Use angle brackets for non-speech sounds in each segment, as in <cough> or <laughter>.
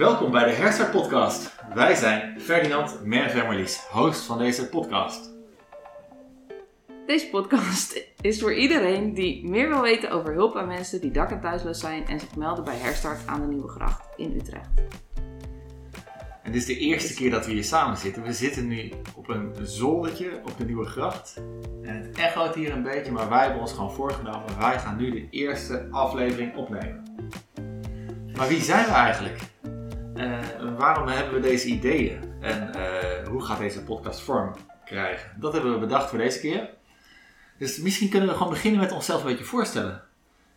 Welkom bij de Herstart Podcast. Wij zijn Ferdinand, Merve en Marlies, host van deze podcast. Deze podcast is voor iedereen die meer wil weten over hulp aan mensen die dak- en thuisloos zijn en zich melden bij Herstart aan de Nieuwe Gracht in Utrecht. En dit is de eerste keer dat we hier samen zitten. We zitten nu op een zoldertje op de Nieuwe Gracht. En het echoot hier een beetje, maar wij hebben ons gewoon voorgenomen. Wij gaan nu de eerste aflevering opnemen. Maar wie zijn we eigenlijk? Uh, waarom hebben we deze ideeën? En uh, hoe gaat deze podcast vorm krijgen? Dat hebben we bedacht voor deze keer. Dus misschien kunnen we gewoon beginnen met onszelf een beetje voorstellen.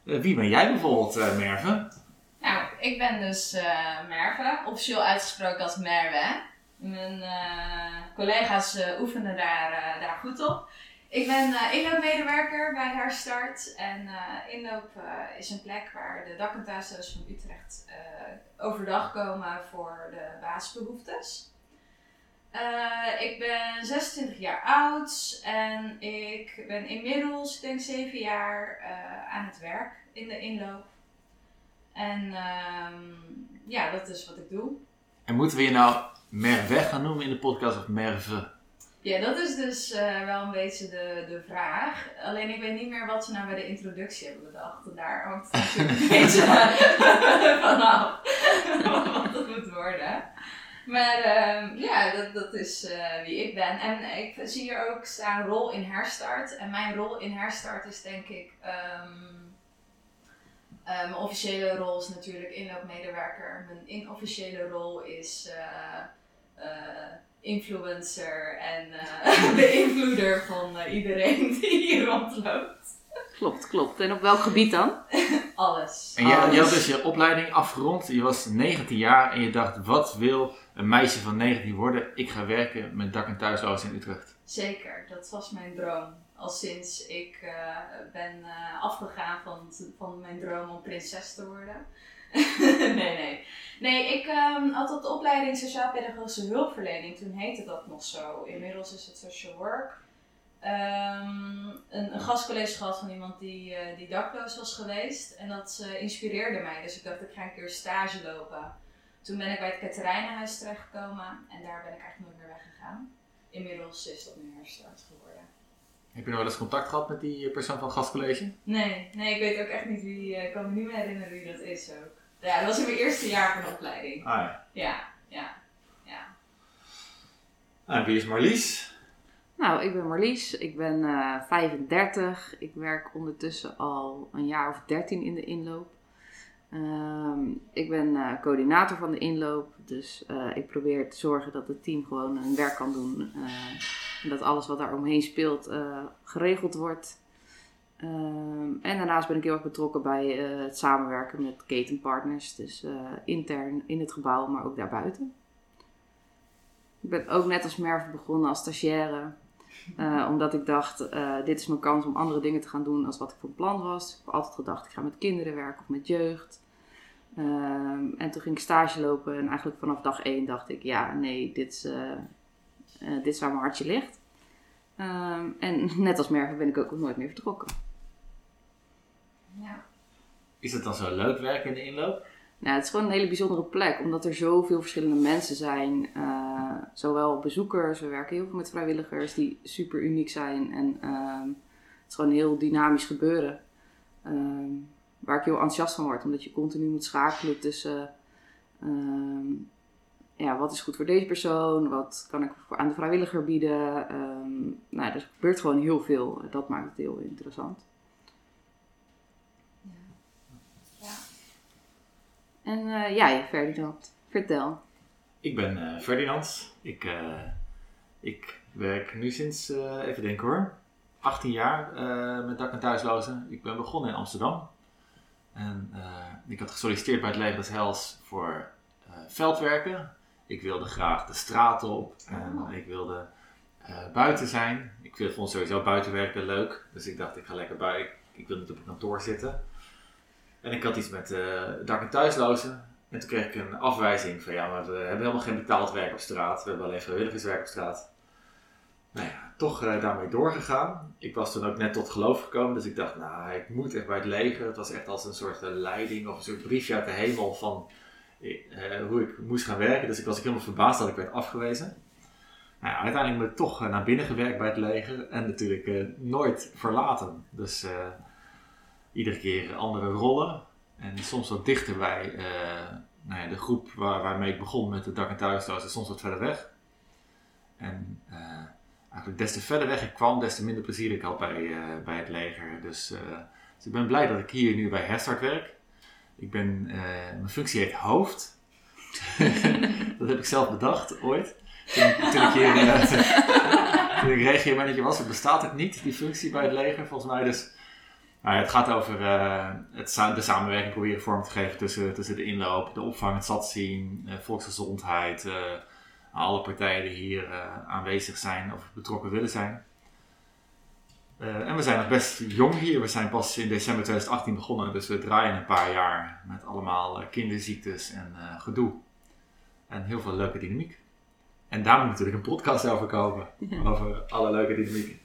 Uh, wie ben jij bijvoorbeeld, Merve? Nou, ik ben dus Merve, officieel uitgesproken als Merwe. Mijn collega's oefenen daar, daar goed op. Ik ben uh, inloopmedewerker bij Herstart. En uh, inloop uh, is een plek waar de dak- en thuisloos van Utrecht overdag komen voor de basisbehoeftes. ik ben 26 jaar oud en ik ben inmiddels, ik denk 7 jaar, aan het werk in de inloop. En um, ja, dat is wat ik doe. En moeten we je nou Merve gaan noemen in de podcast of Merve? Ja, dat is dus uh, wel een beetje de, de vraag. Alleen ik weet niet meer wat ze nou bij de introductie hebben bedacht. Daar hangt het natuurlijk een beetje vanaf wat het moet worden. Maar uh, ja, dat, dat is uh, wie ik ben. En ik zie hier ook staan rol in herstart. En mijn rol in herstart is denk ik... Um, mijn officiële rol is natuurlijk inloopmedewerker. Mijn inofficiële rol is influencer en uh, <laughs> beïnvloeder van uh, iedereen <laughs> die hier rondloopt. Klopt, klopt. En op welk gebied dan? <laughs> Alles. En jij, je had dus je opleiding afgerond. Je was 19 jaar en je dacht, wat wil een meisje van 19 worden? Ik ga werken met dak- en thuisloos in Utrecht. Zeker, dat was mijn droom. Al sinds ik uh, ben afgegaan van, van mijn droom om prinses te worden. <laughs> nee, nee. Nee, ik um, had op de opleiding Sociaal-Pedagogische Hulpverlening. Toen heette dat nog zo. Inmiddels is het Social Work. Um, een, een gastcollege gehad van iemand die, uh, die dakloos was geweest. En dat uh, inspireerde mij. Dus ik dacht, ik ga een keer stage lopen. Toen ben ik bij het Katerijnenhuis terechtgekomen. En daar ben ik eigenlijk nooit meer weggegaan. Inmiddels is dat nu herstart geworden. Heb je nog wel eens contact gehad met die persoon van het gastcollege? Nee, nee, ik weet ook echt niet wie. Ik kan me niet meer herinneren wie dat is ook. Ja, dat was in mijn eerste jaar van de opleiding. Ah ja. Ja, ja, ja. En wie is Marlies? Nou, ik ben Marlies. Ik ben uh, 35. Ik werk ondertussen al een jaar of 13 in de inloop. Um, ik ben uh, coördinator van de inloop. Dus uh, ik probeer te zorgen dat het team gewoon hun werk kan doen. en dat alles wat daar omheen speelt geregeld wordt. Um, en daarnaast ben ik heel erg betrokken bij uh, het samenwerken met ketenpartners. Dus uh, intern in het gebouw, maar ook daarbuiten. Ik ben ook net als Merve begonnen als stagiaire. Uh, omdat ik dacht, dit is mijn kans om andere dingen te gaan doen als wat ik van plan was. Ik heb altijd gedacht, ik ga met kinderen werken of met jeugd. Um, en toen ging ik stage lopen en eigenlijk vanaf dag één dacht ik, ja, nee, dit is, dit waar mijn hartje ligt. Um, en <laughs> net als Merve ben ik ook nooit meer vertrokken. Ja. Is het dan zo leuk werken in de inloop? Nou, het is gewoon een hele bijzondere plek, omdat er zoveel verschillende mensen zijn. Uh, zowel bezoekers, we werken heel veel met vrijwilligers die super uniek zijn. En uh, het is gewoon een heel dynamisch gebeuren. Uh, waar ik heel enthousiast van word, omdat je continu moet schakelen tussen ehm, ja, wat is goed voor deze persoon, wat kan ik aan de vrijwilliger bieden. Ehm, nou, er gebeurt gewoon heel veel. Dat maakt het heel interessant. En uh, jij, Ferdinand, vertel. Ik ben uh, Ferdinand. Ik, uh, ik werk nu sinds, even denken hoor, 18 jaar met dak- en thuislozen. Ik ben begonnen in Amsterdam. En ik had gesolliciteerd bij het Leger des Hels voor veldwerken. Ik wilde graag de straat op en Oh. ik wilde buiten zijn. Ik vond sowieso buitenwerken leuk. Dus ik dacht, ik ga lekker bij. Ik wil niet op het kantoor zitten. En ik had iets met uh, dak- en thuislozen. En toen kreeg ik een afwijzing van ja, maar we hebben helemaal geen betaald werk op straat. We hebben alleen vrijwilligerswerk op straat. Nou ja, toch uh, daarmee doorgegaan. Ik was toen ook net tot geloof gekomen, dus ik dacht, nou, ik moet echt bij het leger. Het was echt als een soort uh, leiding of een soort briefje uit de hemel van eh, hoe ik moest gaan werken. Dus ik was helemaal verbaasd dat ik werd afgewezen. Nou ja, uiteindelijk ben ik toch naar binnen gewerkt bij het leger en natuurlijk nooit verlaten. Dus iedere keer andere rollen en soms wat dichter bij eh, nou ja, de groep waar, waarmee ik begon met de dak- en thuislozen, soms wat verder weg. En eh, eigenlijk des te verder weg ik kwam, des te minder plezier ik had bij, eh, bij het leger. Dus, dus ik ben blij dat ik hier nu bij Herstart werk. Ik ben, mijn functie heet hoofd. <laughs> dat heb ik zelf bedacht ooit. Toen, ik hier <laughs> toen ik was, het bestaat ook niet, die functie bij het leger volgens mij. Dus nou het gaat over eh, het, de samenwerking proberen vorm te geven tussen, tussen de inloop, de opvang, het stadszien, eh, volksgezondheid, eh, alle partijen die hier aanwezig zijn of betrokken willen zijn. En we zijn nog best jong hier. We zijn pas in december 2018 begonnen, dus we draaien een paar jaar met allemaal kinderziektes en gedoe. En heel veel leuke dynamiek. En daar moet natuurlijk een podcast over komen. Over alle leuke dynamieken.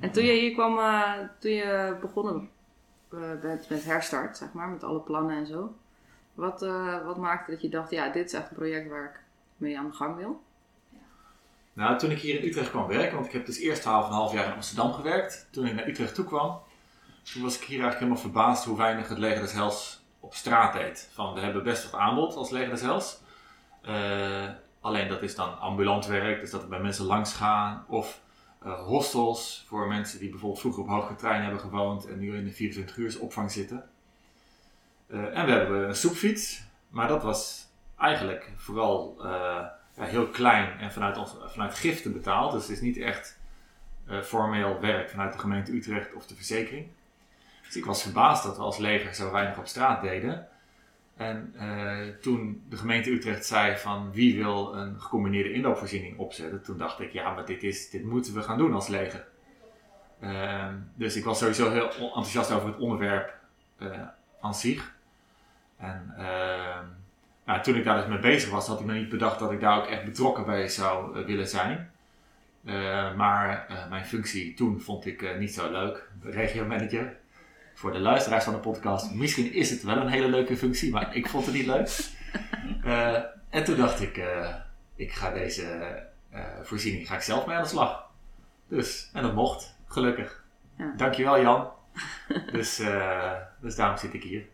En toen je hier kwam, eh, toen je begonnen eh, bent met herstart, zeg maar, met alle plannen en zo. Wat, eh, wat maakte dat je dacht, ja, dit is echt een project waar ik mee aan de gang wil? Nou, toen ik hier in Utrecht kwam werken, want ik heb dus eerst 12,5 jaar in Amsterdam gewerkt. Toen ik naar Utrecht toe kwam, toen was ik hier eigenlijk helemaal verbaasd hoe weinig het Leger des Hels op straat deed. Van, we hebben best wat aanbod als Leger des Hels. Alleen dat is dan ambulant werk, dus dat we bij mensen langs gaan. Of hostels voor mensen die bijvoorbeeld vroeger op Hoge Trein hebben gewoond en nu in de 24 uur opvang zitten. Eh, en we hebben een soepfiets, maar dat was eigenlijk vooral eh, ja, heel klein en vanuit, ons, vanuit giften betaald. Dus het is niet echt eh, formeel werk vanuit de gemeente Utrecht of de verzekering. Dus ik was verbaasd dat we als leger zo weinig op straat deden. En eh, toen de gemeente Utrecht zei van wie wil een gecombineerde inloopvoorziening opzetten, toen dacht ik ja, maar dit, is, dit moeten we gaan doen als leger. Ehm, dus ik was sowieso heel enthousiast over het onderwerp eh aan zich. En ehm, nou, toen ik daar dus mee bezig was, had ik me niet bedacht dat ik daar ook echt betrokken bij zou eh, willen zijn. Maar mijn functie toen vond ik niet zo leuk, regiomanager. Voor de luisteraars van de podcast, misschien is het wel een hele leuke functie, maar ik vond het niet leuk. <laughs> Eh, en toen dacht ik, eh, ik ga deze eh, voorziening ga ik zelf mee aan de slag. Dus, en dat mocht, gelukkig. Ja. Dankjewel Jan. dus, eh, dus daarom zit ik hier.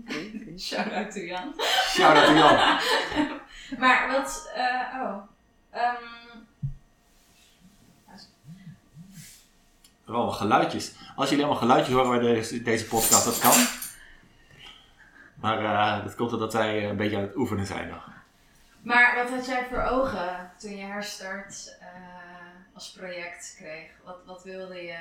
Oké, oké. Shout-out to Jan. Shout out to Jan. <laughs> Maar wat, eh, oh. Ehm, Wel wat geluidjes. Als jullie allemaal geluidjes horen bij deze, deze podcast, dat kan. Maar eh, dat komt omdat wij een beetje aan het oefenen zijn nog. maar wat had jij voor ogen toen je herstart eh, als project kreeg? Wat, wat wilde je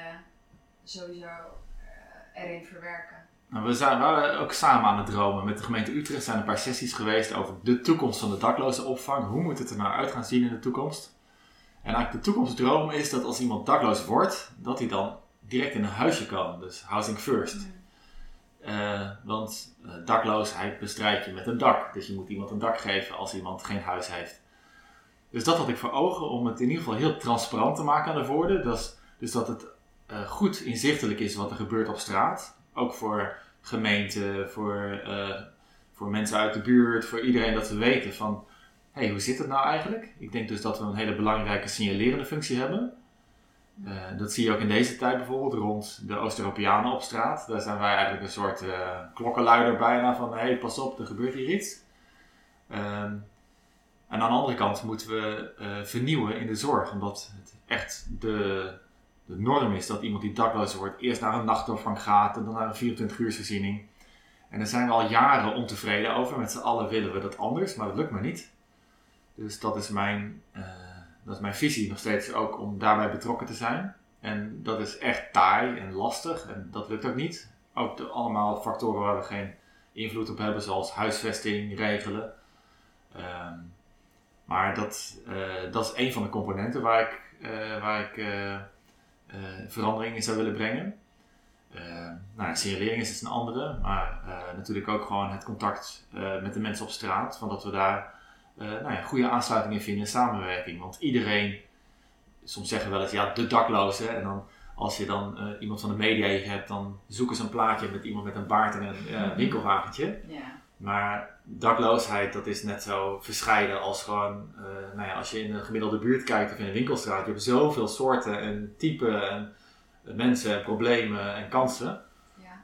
sowieso eh, erin verwerken? Nou, we zijn waren ook samen aan het dromen. Met de gemeente Utrecht zijn een paar sessies geweest over de toekomst van de daklozenopvang. Hoe moet het er nou uit gaan zien in de toekomst? En eigenlijk de toekomstdroom is dat als iemand dakloos wordt, dat hij dan direct in een huisje kan. Dus housing first. Eh, want eh, dakloosheid bestrijd je met een dak. Dus je moet iemand een dak geven als iemand geen huis heeft. Dus dat had ik voor ogen om het in ieder geval heel transparant te maken aan de woorden. Dus, dus dat het eh, goed inzichtelijk is wat er gebeurt op straat. Ook voor gemeenten, voor, voor mensen uit de buurt, voor iedereen dat we weten van... Hey, hoe zit het nou eigenlijk? Ik denk dus dat we een hele belangrijke signalerende functie hebben. Eh, dat zie je ook in deze tijd bijvoorbeeld rond de Oost-Europeanen op straat. Daar zijn wij eigenlijk een soort eh, klokkenluider bijna van hé, hey, pas op, er gebeurt hier iets. Ehm, en aan de andere kant moeten we eh, vernieuwen in de zorg, omdat het echt de, de norm is dat iemand die dakloos wordt eerst naar een nachtopvang gaat en dan naar een 24 uursvoorziening. En daar zijn we al jaren ontevreden over. Met z'n allen willen we dat anders, maar dat lukt maar niet. Dus dat is mijn, eh, dat is mijn visie nog steeds ook om daarbij betrokken te zijn. En dat is echt taai en lastig en dat lukt ook niet. Ook de, allemaal factoren waar we geen invloed op hebben, zoals huisvesting, regelen. Ehm, maar dat, eh, dat is een van de componenten waar ik, eh, waar ik verandering in zou willen brengen. Eh, nou, signalering is dus een andere, maar natuurlijk ook gewoon het contact met de mensen op straat. Van dat we daar nou ja, goede aansluiting in vinden, samenwerking. Want iedereen, soms zeggen we wel eens, ja, de dakloze. En dan, als je dan eh, iemand van de media hier hebt, dan zoeken ze een plaatje met iemand met een baard en een eh, winkelwagentje. Ja. Maar dakloosheid, dat is net zo verscheiden als gewoon, eh, nou ja, als je in een gemiddelde buurt kijkt of in een winkelstraat, je hebt zoveel soorten en typen en mensen en problemen en kansen.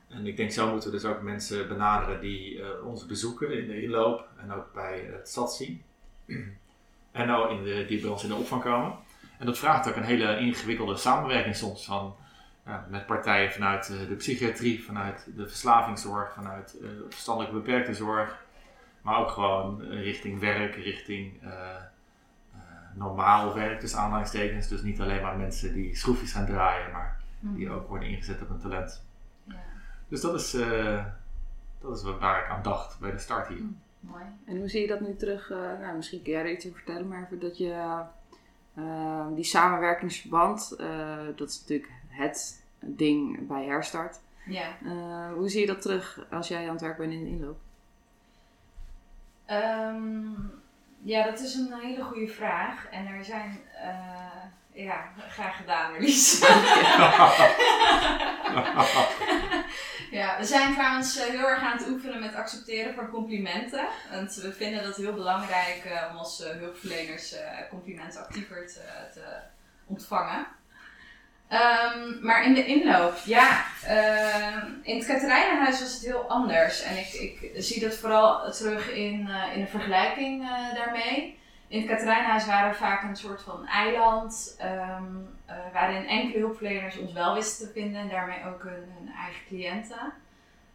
En ik denk, zo moeten we dus ook mensen benaderen die eh, ons bezoeken in de inloop en ook bij het stad zien. en ook in de, die bij ons in de opvang komen. En dat vraagt ook een hele ingewikkelde samenwerking soms van, ja, met partijen vanuit eh, de psychiatrie, vanuit de verslavingszorg, vanuit uh, verstandelijk beperkte zorg. Maar ook gewoon richting werk, richting normaal werk, dus aanhalingstekens. Dus niet alleen maar mensen die schroefjes gaan draaien, maar die ook worden ingezet op een talent. Dus dat is, eh, dat is waar ik aan dacht bij de start hier. Mooi. En hoe zie je dat nu terug? eh, nou, misschien kun jij er iets over vertellen, maar even dat je eh, die samenwerkingsverband, eh, dat is natuurlijk het ding bij Herstart. Ja. Eh, hoe zie je dat terug als jij aan het werk bent in de inloop? Ehm, ja, dat is een hele goede vraag. En er zijn, eh, ja, graag gedaan, Marlies. <laughs> <laughs> ja, we zijn trouwens eh, heel erg aan het oefenen met accepteren van complimenten. Want we vinden dat heel belangrijk eh, om als hulpverleners eh, complimenten actiever te, te ontvangen. Ehm, maar in de inloop, ja, ehm, in het Katerijnenhuis was het heel anders. En ik, ik zie dat vooral terug in, in een vergelijking daarmee. In het Katerijnenhuis waren we vaak een soort van eiland, ehm, eh, waarin enkele hulpverleners ons wel wisten te vinden en daarmee ook hun, eigen cliënten.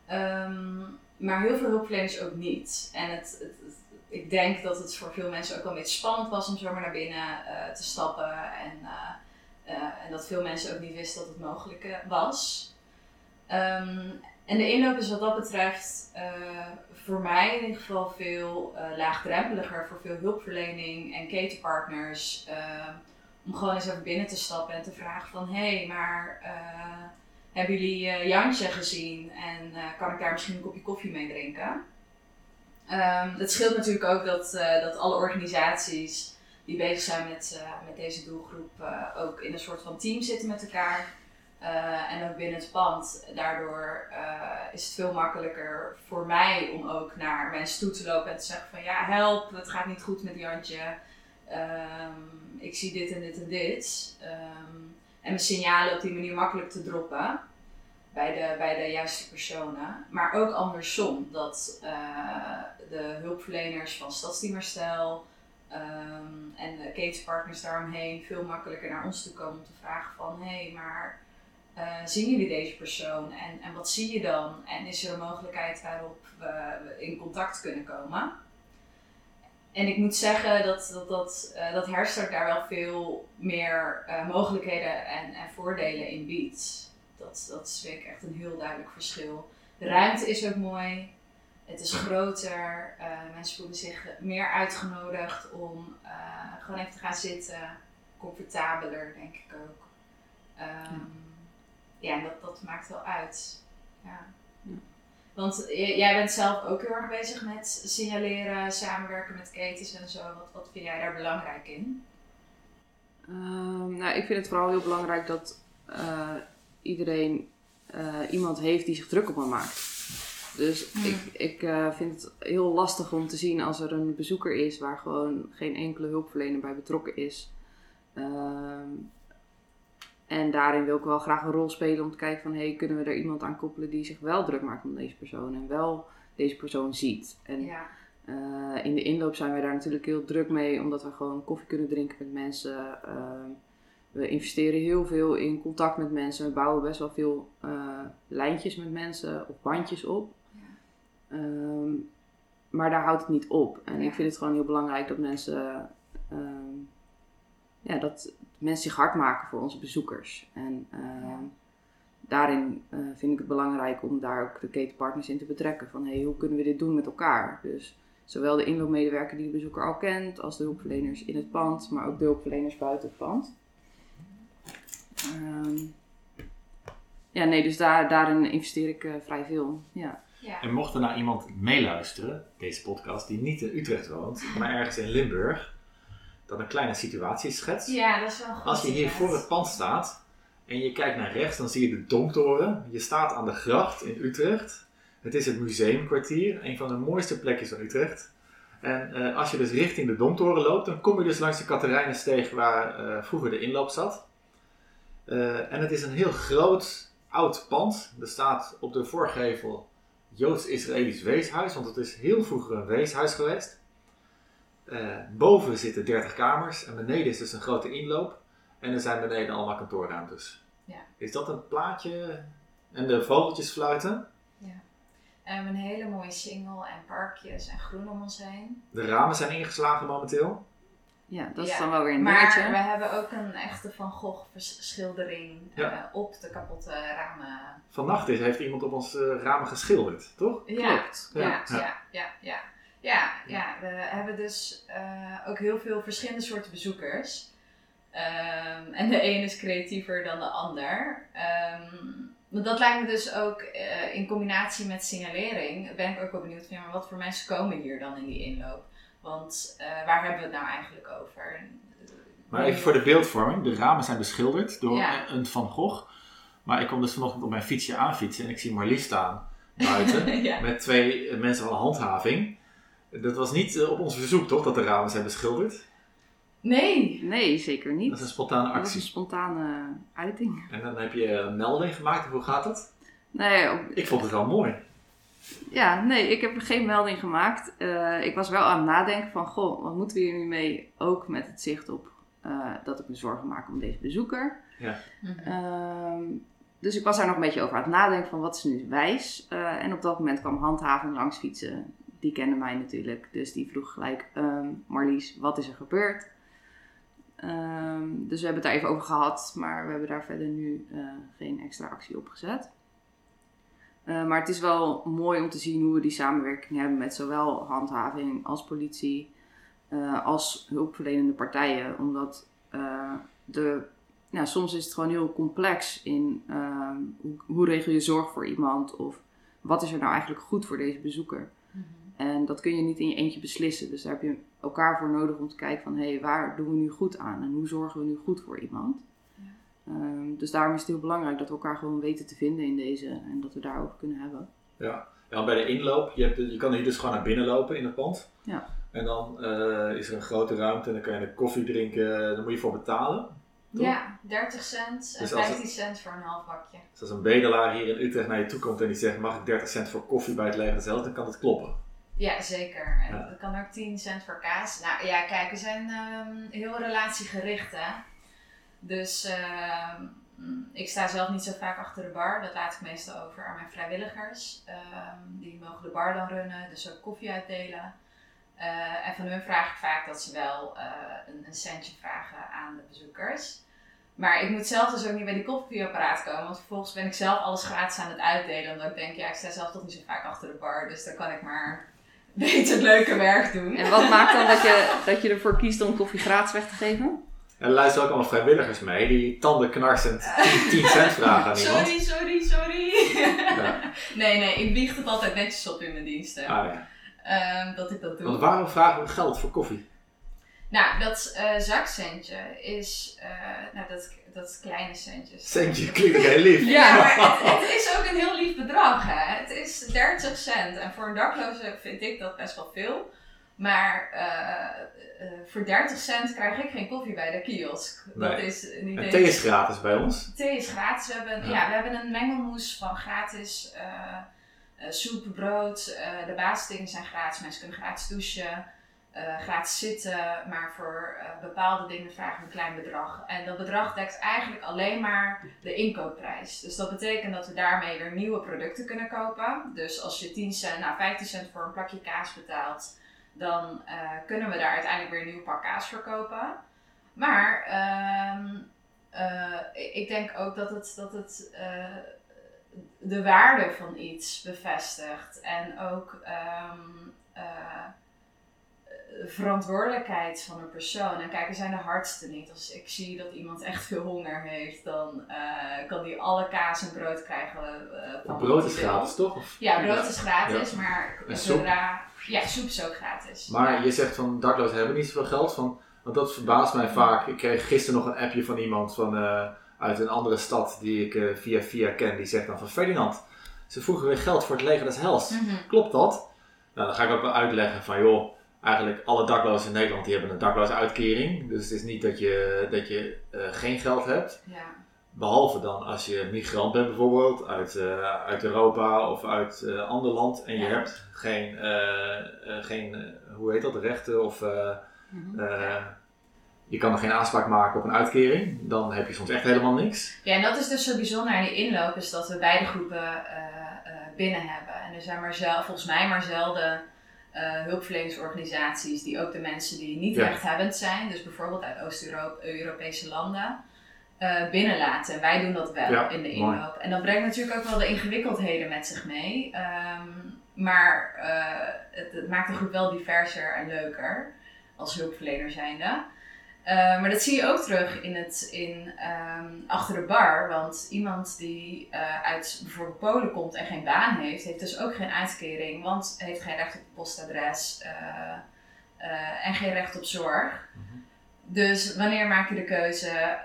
Ehm, maar heel veel hulpverleners ook niet. En het, het, ik denk dat het voor veel mensen ook wel een beetje spannend was om zomaar naar binnen eh, te stappen. En, eh, en dat veel mensen ook niet wisten dat het mogelijk was. Ehm, en de inloop is wat dat betreft voor mij in ieder geval veel laagdrempeliger voor veel hulpverlening en ketenpartners. Om gewoon eens even binnen te stappen en te vragen van hé, hey, maar eh, hebben jullie eh, Jantje gezien en eh, kan ik daar misschien een kopje koffie mee drinken? Ehm het scheelt natuurlijk ook dat, dat alle organisaties die bezig zijn met, met deze doelgroep ook in een soort van team zitten met elkaar. En ook binnen het pand. Daardoor is het veel makkelijker voor mij om ook naar mensen toe te lopen en te zeggen van ja, help, het gaat niet goed met Jantje. Ehm, ik zie dit en dit en dit. Ehm, en mijn signalen op die manier makkelijk te droppen bij de, bij de juiste personen. Maar ook andersom, dat eh, de hulpverleners van Stadsteamerstel ehm, en de ketenspartners daaromheen veel makkelijker naar ons toe komen om te vragen van hé, hey, maar eh, zien jullie deze persoon en, en wat zie je dan? En is er een mogelijkheid waarop we in contact kunnen komen? En ik moet zeggen dat, dat, dat, eh, dat Herstart daar wel veel meer eh, mogelijkheden en, en voordelen in biedt. Dat, dat vind ik echt een heel duidelijk verschil. De ruimte is ook mooi. Het is groter. eh, mensen voelen zich meer uitgenodigd om gewoon even te gaan zitten. Comfortabeler, denk ik ook. Ehm, ja, dat, dat maakt wel uit. Ja. Ja. Want jij bent zelf ook heel erg bezig met signaleren, samenwerken met ketens en zo. Wat, wat vind jij daar belangrijk in? Ehm, nou, ik vind het vooral heel belangrijk dat eh, iedereen eh, iemand heeft die zich druk op me maakt. Dus Hmm. ik, ik eh, vind het heel lastig om te zien als er een bezoeker is waar gewoon geen enkele hulpverlener bij betrokken is. Ehm, en daarin wil ik wel graag een rol spelen om te kijken van hey, kunnen we er iemand aan koppelen die zich wel druk maakt om deze persoon en wel deze persoon ziet. En Ja. eh, in de inloop zijn wij daar natuurlijk heel druk mee, omdat we gewoon koffie kunnen drinken met mensen. Ehm, we investeren heel veel in contact met mensen. We bouwen best wel veel eh, lijntjes met mensen of bandjes op. Ja. Ehm, maar daar houdt het niet op. En Ja. ik vind het gewoon heel belangrijk dat mensen, ehm, ja, dat mensen zich hard maken voor onze bezoekers. En ehm, Ja. daarin eh, vind ik het belangrijk om daar ook de ketenpartners in te betrekken. Van hey, hoe kunnen we dit doen met elkaar? Dus zowel de inloopmedewerker die de bezoeker al kent, als de hulpverleners in het pand, maar ook de hulpverleners buiten het pand. Ehm, ja, nee, dus daar, daarin investeer ik eh, vrij veel. Ja. Ja. En mocht er nou iemand meeluisteren, deze podcast, die niet in Utrecht woont, maar ergens in Limburg, dan een kleine situatieschets. ja, dat is wel goed. Als je hier voor het pand staat en je kijkt naar rechts, dan zie je de Domtoren. Je staat aan de gracht in Utrecht. Het is het Museumkwartier, een van de mooiste plekjes van Utrecht. En eh, als je dus richting de Domtoren loopt, dan kom je dus langs de Katerijnensteeg waar eh, vroeger de inloop zat. Eh, en het is een heel groot, oud pand. Er staat op de voorgevel Joods-Israëlisch Weeshuis, want het is heel vroeger een weeshuis geweest. Eh, boven zitten 30 kamers en beneden is dus een grote inloop. En er zijn beneden allemaal kantoorruimtes. Ja. Is dat een plaatje? En de vogeltjes fluiten? En we hebben een hele mooie single en parkjes en groen om ons heen. De ramen zijn ingeslagen momenteel. Ja, dat is Ja, dan wel weer een maar dingetje. we hebben ook een echte Van Gogh schildering Ja. eh, op de kapotte ramen. Vannacht is, heeft iemand op ons eh, ramen geschilderd, toch? Ja, Klopt. ja, Ja. ja, ja, ja. Ja, we hebben dus eh, ook heel veel verschillende soorten bezoekers. Ehm, en de een is creatiever dan de ander. Ehm, maar dat lijkt me dus ook eh, in combinatie met signalering. Ben ik ook wel benieuwd van ja, maar wat voor mensen komen hier dan in die inloop? Want eh, waar hebben we het nou eigenlijk over? Maar even voor de beeldvorming. De ramen zijn beschilderd door Ja. een Van Gogh. Maar ik kom dus vanochtend op mijn fietsje aanfietsen en ik zie Marlies staan buiten. <laughs> ja. met twee mensen van handhaving. Dat was niet eh, op ons verzoek, toch? Dat de ramen zijn beschilderd. Nee, Nee, zeker niet. Dat is een spontane Dat was actie. een spontane uiting. En dan heb je een melding gemaakt. Hoe gaat dat? Nee, op- Ik vond het wel mooi. ja, nee, ik heb geen melding gemaakt. Eh, ik was wel aan het nadenken van, goh, wat moeten we hier nu mee? Ook met het zicht op eh, dat ik me zorgen maak om deze bezoeker. Mhm. Ehm, dus ik was daar nog een beetje over aan het nadenken van, wat is nu wijs? Eh, en op dat moment kwam handhaving langs fietsen. Die kende mij natuurlijk, dus die vroeg gelijk, ehm, Marlies, wat is er gebeurd? Ehm, dus we hebben het daar even over gehad, maar we hebben daar verder nu eh, geen extra actie op gezet. Eh, maar het is wel mooi om te zien hoe we die samenwerking hebben met zowel handhaving als politie, eh, als hulpverlenende partijen. Omdat de, nou, soms is het gewoon heel complex in ehm, hoe regel je zorg voor iemand of wat is er nou eigenlijk goed voor deze bezoeker. En dat kun je niet in je eentje beslissen. Dus daar heb je elkaar voor nodig om te kijken van... hé, hey, waar doen we nu goed aan? En hoe zorgen we nu goed voor iemand? Ja. Ehm, dus daarom is het heel belangrijk dat we elkaar gewoon weten te vinden in deze... en dat we daarover kunnen hebben. Ja. Ja, bij de inloop, je, hebt, de- je kan hier dus gewoon naar binnen lopen in het pand. Ja. En dan eh, is er een grote ruimte en dan kan je een koffie drinken. Daar moet je voor betalen. Toch? Ja, 30 cent en Dus als 15 cent voor een half bakje. Dus als een bedelaar hier in Utrecht naar je toe komt en die zegt mag ik 30 cent voor koffie bij het leger zelf, dan kan het kloppen. Ja, zeker. En Ja. dat kan ook 10 cent voor kaas. Nou ja, kijk, we zijn ehm, heel relatiegericht, hè. Dus ehm, ik sta zelf niet zo vaak achter de bar. Dat laat ik meestal over aan mijn vrijwilligers. Ehm, die mogen de bar dan runnen, dus ook koffie uitdelen. Eh, en van hun vraag ik vaak dat ze wel eh, een, een centje vragen aan de bezoekers. Maar ik moet zelf dus ook niet bij die koffieapparaat komen, want vervolgens ben ik zelf alles gratis aan het uitdelen. Omdat ik denk, ja, ik sta zelf toch niet zo vaak achter de bar, dus dan kan ik maar beter het leuke werk doen. En wat maakt dan dat je, dat je ervoor kiest om koffie gratis weg te geven? En er luisteren ook allemaal vrijwilligers mee die tanden knarsend 10, 10 cent vragen aan iemand. Sorry, sorry, sorry. Ja. nee, nee, ik bieg het altijd netjes op in mijn diensten. Ah, ja. Ehm, dat ik dat doe. Want waarom vragen we geld voor koffie? Nou, dat eh, zakcentje is, eh, nou, dat, dat kleine centjes. Centje klinkt heel lief. <laughs> Ja, maar het, <laughs> het is ook een heel lief bedrag. Hè? Het is 30 cent. En voor een dakloze vind ik dat best wel veel. Maar eh, voor 30 cent krijg ik geen koffie bij de kiosk. Dat is niet En thee is gratis bij ons. Thee is gratis. We hebben, Ja. ja. we hebben een mengelmoes van gratis soep, brood. de basisdingen zijn gratis. Mensen kunnen gratis douchen. Eh, gratis zitten. Maar voor eh, bepaalde dingen vragen we een klein bedrag. En dat bedrag dekt eigenlijk alleen maar de inkoopprijs. Dus dat betekent dat we daarmee weer nieuwe producten kunnen kopen. Dus als je 10 cent, nou 15 cent voor een plakje kaas betaalt. Dan eh, kunnen we daar uiteindelijk weer een nieuw pak kaas voor kopen. Maar ehm, eh, ik- denk ook dat het, dat het de waarde van iets bevestigt. En ook ehm, eh, verantwoordelijkheid van een persoon. En kijk, we zijn de hardste niet. Als ik zie dat iemand echt veel honger heeft, dan eh, kan die alle kaas en brood krijgen. eh, Brood is gratis, toch? Of- Ja, brood is gratis, maar zodra... Ja, soep is ook gratis. Maar je zegt van daklozen hebben niet zoveel geld. Van, want dat verbaast mij vaak. Ik kreeg gisteren nog een appje van iemand van, eh, uit een andere stad die ik via via ken. Die zegt dan van Ferdinand, ze vroegen weer geld voor het leger des hels. Mhm. Klopt dat? Nou, dan ga ik ook wel uitleggen van, joh, eigenlijk alle daklozen in Nederland die hebben een dakloze uitkering. Dus het is niet dat je, dat je eh, geen geld hebt. Ja. Behalve dan als je migrant bent bijvoorbeeld, uit, eh, uit Europa of uit een ander land. En je Ja. hebt geen, geen hoe heet dat, rechten of... Mhm. je kan er geen aanspraak maken op een uitkering, dan heb je soms echt helemaal niks. Ja, en dat is dus zo bijzonder aan die inloop, is dat we beide groepen binnen hebben. En er zijn maar zelf, volgens mij maar zelden eh, hulpverleningsorganisaties die ook de mensen die niet Ja. rechthebbend zijn, dus bijvoorbeeld uit Oost-Europese landen, eh, binnenlaten. En wij doen dat wel Ja, in de mooi. inloop. En dat brengt natuurlijk ook wel de ingewikkeldheden met zich mee. Ehm, maar eh, het, het maakt de groep wel diverser en leuker als hulpverlener zijnde. Eh, maar dat zie je ook terug in het, in, ehm, achter de bar. Want iemand die eh, uit bijvoorbeeld Polen komt en geen baan heeft, heeft dus ook geen uitkering. Want heeft geen recht op postadres eh, en geen recht op zorg. Dus wanneer maak je de keuze,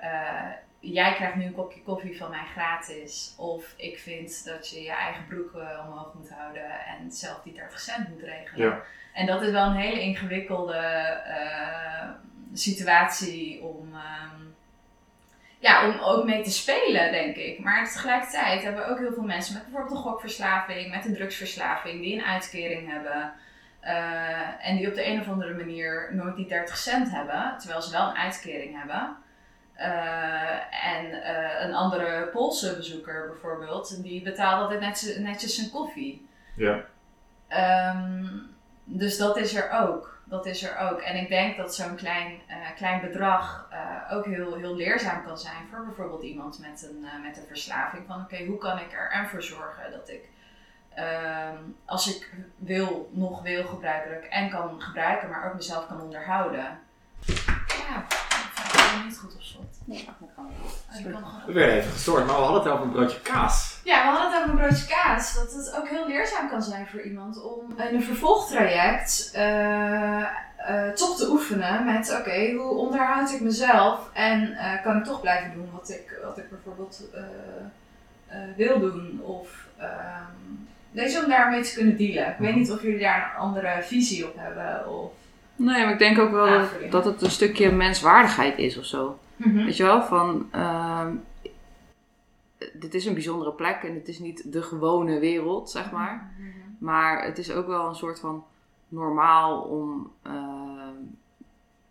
jij krijgt nu een kopje koffie van mij gratis. Of ik vind dat je je eigen broek omhoog moet houden en zelf die 30 cent moet regelen. Ja. En dat is wel een hele ingewikkelde situatie om, ehm, ja, om ook mee te spelen, denk ik. Maar tegelijkertijd hebben we ook heel veel mensen met bijvoorbeeld een gokverslaving, met een drugsverslaving, die een uitkering hebben. eh, en die op de een of andere manier nooit die 30 cent hebben, terwijl ze wel een uitkering hebben. Eh, en eh, een andere Poolse bezoeker bijvoorbeeld, die betaalt altijd net, netjes zijn koffie. Ja. Ehm, dus dat is er ook. Dat is er ook. En ik denk dat zo'n klein, eh, klein bedrag eh, ook heel, heel leerzaam kan zijn voor bijvoorbeeld iemand met een, eh, met een verslaving. Van oké, hoe kan ik er en voor zorgen dat ik, ehm, als ik wil, nog wil gebruiken, dat ik en kan gebruiken, maar ook mezelf kan onderhouden. Ja, ik vind het niet goed op slot. Nee, mag ik gewoon. Oh, kan gewoon We werden even gestoord, maar we hadden het over een broodje kaas. Ja, we hadden het over een broodje kaas. Dat het ook heel leerzaam kan zijn voor iemand om in een vervolgtraject eh, eh, toch te oefenen met: oké, hoe onderhoud ik mezelf en eh, kan ik toch blijven doen wat ik, wat ik bijvoorbeeld wil doen? Of ehm weet je, om daarmee te kunnen dealen. Ik weet niet of jullie daar een andere visie op hebben. Of... Nee, maar ik denk ook wel dat, dat het een stukje menswaardigheid is of zo. Weet je wel, van... dit is een bijzondere plek en het is niet de gewone wereld, zeg maar. Maar het is ook wel een soort van normaal om... ehm,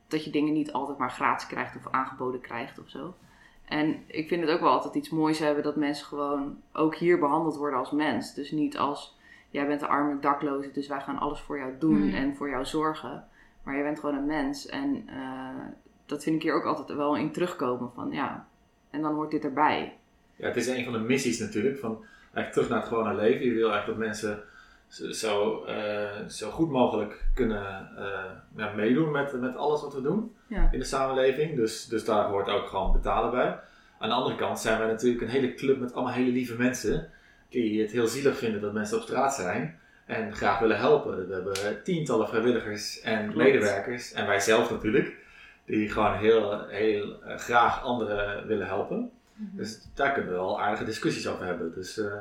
dat je dingen niet altijd maar gratis krijgt of aangeboden krijgt of zo. En ik vind het ook wel altijd iets moois hebben dat mensen gewoon ook hier behandeld worden als mens. Dus niet als, jij bent de arme dakloze, dus wij gaan alles voor jou doen Mhm. en voor jou zorgen. Maar je bent gewoon een mens. En eh, dat vind ik hier ook altijd wel in terugkomen van, ja, en dan hoort dit erbij. Ja, het is een van de missies natuurlijk, van eigenlijk terug naar het gewone leven. Je wil eigenlijk dat mensen zo, eh, zo goed mogelijk kunnen eh, ja, meedoen met, met alles wat we doen Ja. in de samenleving. Dus, dus daar hoort ook gewoon betalen bij. Aan de andere kant zijn wij natuurlijk een hele club met allemaal hele lieve mensen die het heel zielig vinden dat mensen op straat zijn en graag willen helpen. We hebben tientallen vrijwilligers en Klopt. medewerkers en wij zelf natuurlijk, die gewoon heel, heel eh, graag anderen willen helpen. Dus daar kunnen we wel aardige discussies over hebben. Dus eh,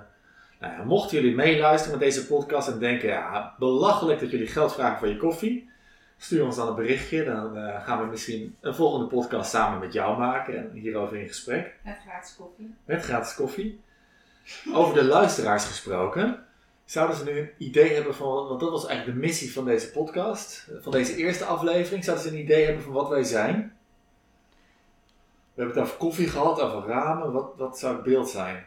nou ja, mochten jullie meeluisteren met deze podcast en denken, ja, belachelijk dat jullie geld vragen voor je koffie, stuur ons dan een berichtje. Dan eh, gaan we misschien een volgende podcast samen met jou maken en hierover in gesprek. Met gratis koffie. Met gratis koffie. Over de luisteraars gesproken. Zouden ze nu een idee hebben van, want dat was eigenlijk de missie van deze podcast, van deze eerste aflevering. Zouden ze een idee hebben van wat wij zijn? We hebben het over koffie gehad, over ramen. Wat, wat zou het beeld zijn?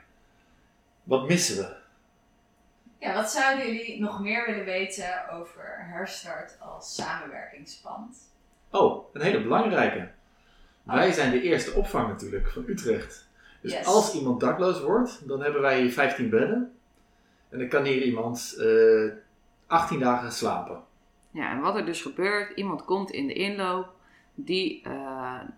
Wat missen we? Ja, wat zouden jullie nog meer willen weten over Herstart als samenwerkingspand? Oh, een hele belangrijke. Wij Oh. zijn de eerste opvang natuurlijk van Utrecht. Dus Yes. als iemand dakloos wordt, dan hebben wij hier 15 bedden. En dan kan hier iemand eh 18 dagen slapen. Ja, en wat er dus gebeurt, iemand komt in de inloop, die, eh,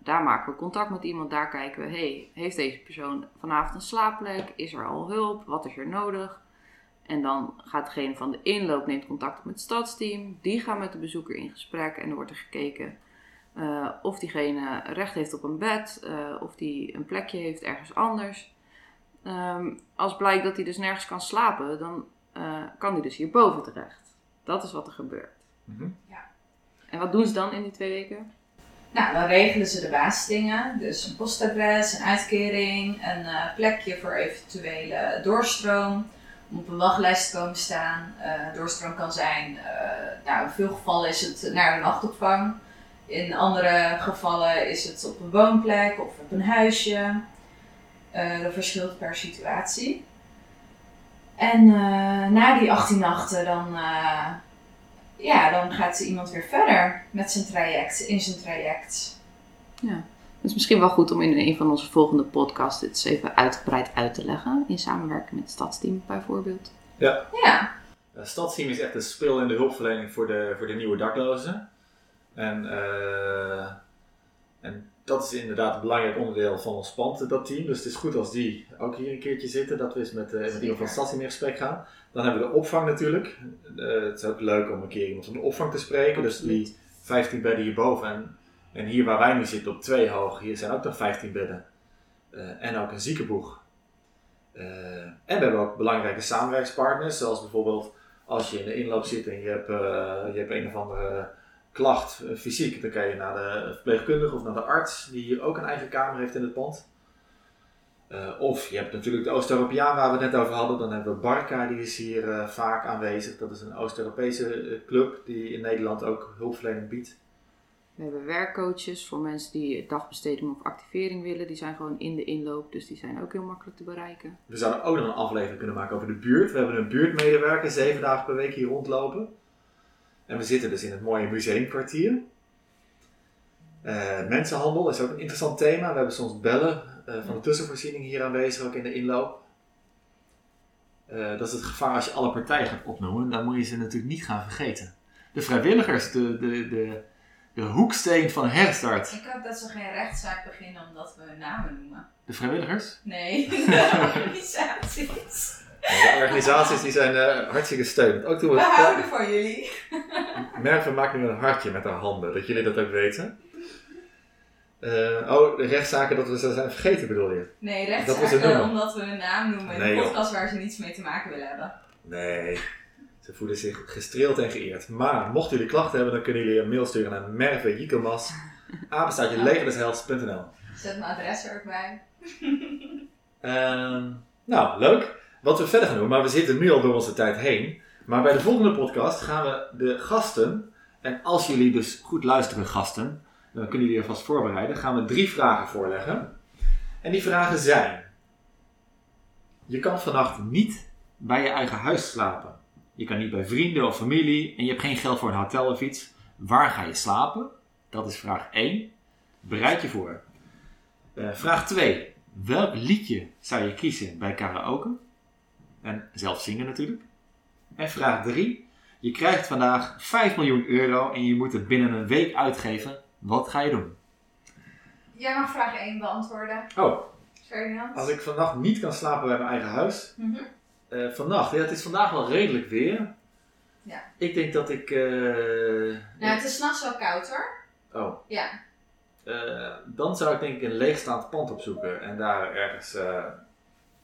daar maken we contact met iemand, daar kijken we, hey, heeft deze persoon vanavond een slaapplek? Is er al hulp? Wat is er nodig? En dan gaat degene van de inloop neemt contact op met het stadsteam, die gaan met de bezoeker in gesprek en er wordt er gekeken eh, of diegene recht heeft op een bed, eh, of die een plekje heeft ergens anders. Ehm, als blijkt dat hij dus nergens kan slapen, dan eh, kan hij dus hierboven terecht. Dat is wat er gebeurt. Mhm. En wat doen ze dan in die twee weken? Nou, dan regelen ze de basisdingen. Dus een postadres, een uitkering, een eh, plekje voor eventuele doorstroom. Om op een wachtlijst te komen staan. Eh, doorstroom kan zijn, eh, nou, in veel gevallen is het naar een nachtopvang. In andere gevallen is het op een woonplek of op een huisje. Dat verschilt per situatie. En na die 18 nachten dan, ja, dan gaat iemand weer verder met zijn traject, in zijn traject. Het is misschien wel goed om in een van onze volgende podcasts dit eens even uitgebreid uit te leggen. In samenwerking met het stadsteam bijvoorbeeld. Ja, Het stadsteam is echt een spil in de hulpverlening voor de, voor de nieuwe daklozen. En, eh, en dat is inderdaad een belangrijk onderdeel van ons pand, dat team. Dus het is goed als die ook hier een keertje zitten, dat we eens met, eh, met iemand van stadsteam in gesprek gaan. Dan hebben we de opvang natuurlijk. Eh, het is ook leuk om een keer iemand van de opvang te spreken. Dus die 15 bedden hierboven. En, en hier waar wij nu zitten op twee hoog, hier zijn ook nog 15 bedden. Eh, en ook een ziekenboeg. En we hebben ook belangrijke samenwerkspartners, zoals bijvoorbeeld als je in de inloop zit en je hebt, je hebt een of andere klacht eh, fysiek, dan kan je naar de verpleegkundige of naar de arts, die hier ook een eigen kamer heeft in het pand. Eh, of je hebt natuurlijk de Oost-Europeaan waar we het net over hadden. Dan hebben we Barca, die is hier eh, vaak aanwezig. Dat is een Oost-Europese club die in Nederland ook hulpverlening biedt. We hebben werkcoaches voor mensen die dagbesteding of activering willen. Die zijn gewoon in de inloop, dus die zijn ook heel makkelijk te bereiken. We zouden ook nog een aflevering kunnen maken over de buurt. We hebben een buurtmedewerker, zeven dagen per week hier rondlopen. En we zitten dus in het mooie museumkwartier. Eh, mensenhandel is ook een interessant thema. We hebben soms bellen eh, van de tussenvoorziening hier aanwezig, ook in de inloop. Eh, dat is het gevaar als je alle partijen gaat opnoemen. Dan moet je ze natuurlijk niet gaan vergeten. De vrijwilligers, de, de, de, de hoeksteen van Herstart. ik hoop dat ze geen rechtszaak beginnen omdat we hun namen noemen. De vrijwilligers? Nee, <laughs> de organisaties. De organisaties die zijn eh, hartstikke steunend. Ook toen We we houden van jullie. <laughs> Merve maakt nu een hartje met haar handen, dat jullie dat ook weten. Eh, oh, de rechtszaken dat we ze zijn vergeten bedoel je? Nee, rechtszaken omdat we hun naam noemen in een podcast waar ze niets mee te maken willen hebben. Nee, ze voelen zich gestreeld en geëerd. Maar mochten jullie klachten hebben, dan kunnen jullie een mail sturen naar Merve Jikomas, <laughs> apenstaartje legerdeselfs.nl. Zet mijn adres er ook bij. Ehm, nou, leuk. Wat we verder gaan doen, maar we zitten nu al door onze tijd heen. Maar bij de volgende podcast gaan we de gasten, en als jullie dus goed luisteren gasten, dan kunnen jullie alvast voorbereiden, gaan we drie vragen voorleggen. En die vragen zijn, je kan vannacht niet bij je eigen huis slapen. Je kan niet bij vrienden of familie en je hebt geen geld voor een hotel of iets. Waar ga je slapen? Dat is vraag 1. Bereid je voor. Eh, vraag 2. Welk liedje zou je kiezen bij karaoke? En zelf zingen natuurlijk. En vraag 3. Je krijgt vandaag 5 miljoen euro en je moet het binnen een week uitgeven. Wat ga je doen? Jij mag vraag 1 beantwoorden. Oh, Ferdinand? als ik vannacht niet kan slapen bij mijn eigen huis. Eh, vannacht, ja, het is vandaag wel redelijk weer. Ja. Ik denk dat ik. eh, Nou, het is s'nachts wel koud hoor. Oh, Ja. eh, dan zou ik denk ik een leegstaand pand opzoeken en daar ergens eh,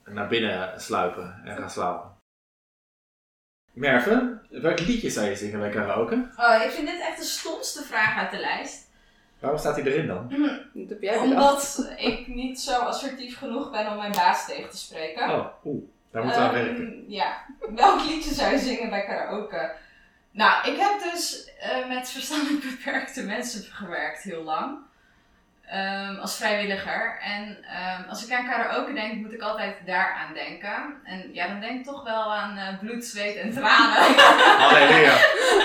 naar binnen sluipen en gaan slapen. Merve, welk liedje zou je zingen bij karaoke? Oh, ik vind dit echt de stomste vraag uit de lijst. Waarom staat hij erin dan? Dat heb jij. Omdat ik niet zo assertief genoeg ben om mijn baas tegen te spreken. Oh, oeh, daar moeten we aan Ehm, werken. Ja. Welk liedje zou je zingen bij karaoke? Nou, ik heb dus eh, met verstandelijk beperkte mensen gewerkt heel lang. Ehm, als vrijwilliger. En ehm, als ik aan karaoke denk, moet ik altijd daaraan denken. En ja, dan denk ik toch wel aan eh, bloed, zweet en tranen. <laughs> Halleluja.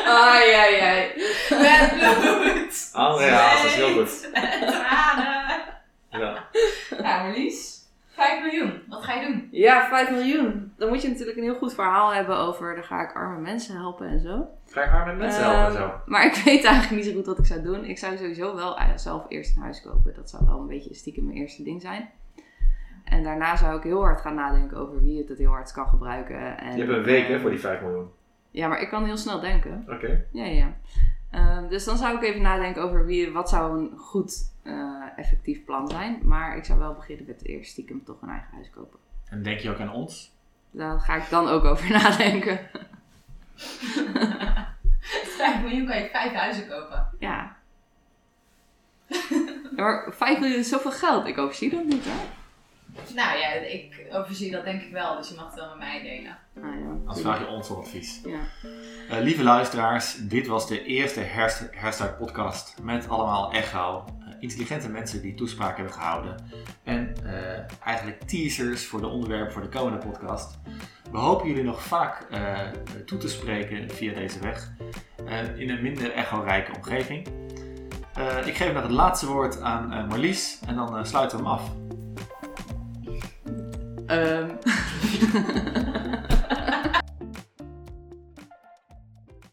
Ai, ai, ai. Met bloed, Andrea, dat is heel goed. en tranen. Ja. Nou, Marlies, 5 miljoen. Wat ga je doen? Ja, 5 miljoen. Dan moet je natuurlijk een heel goed verhaal hebben over, dan ga ik arme mensen helpen en zo. Ga je arme mensen helpen en Ehm, zo? Maar ik <laughs> weet eigenlijk niet zo goed wat ik zou doen. Ik zou sowieso wel eh, zelf eerst een huis kopen. Dat zou wel een beetje stiekem mijn eerste ding zijn. En daarna zou ik heel hard gaan nadenken over wie het het heel hard kan gebruiken. En, Je hebt een week hè, ehm, voor die 5 miljoen. Ja, maar ik kan heel snel denken. Oké. Ja, ja. Ehm, dus dan zou ik even nadenken over wie, wat zou een goed, eh, effectief plan zijn. Maar ik zou wel beginnen met eerst stiekem toch een eigen huis kopen. En denk je ook aan ons? Daar ga ik dan ook over <laughs> nadenken. <laughs> 5 miljoen kan je vijf huizen kopen. Ja. Ja, maar 5 miljoen is zoveel geld. Ik overzie dat niet, hè? Nou ja, ik overzie dat denk ik wel, dus je mag het wel met mij delen. Ah, ja. Als vraag je ons om advies. Ja. Eh, lieve luisteraars, dit was de eerste herst- Herstart podcast met allemaal echo. Intelligente mensen die toespraak hebben gehouden. En eh, eigenlijk teasers voor de onderwerpen voor de komende podcast. We hopen jullie nog vaak eh, toe te spreken via deze weg. eh, in een minder echo-rijke omgeving. Ik geef nog het laatste woord aan Marlies en dan sluiten we hem af. Ehm, <laughs>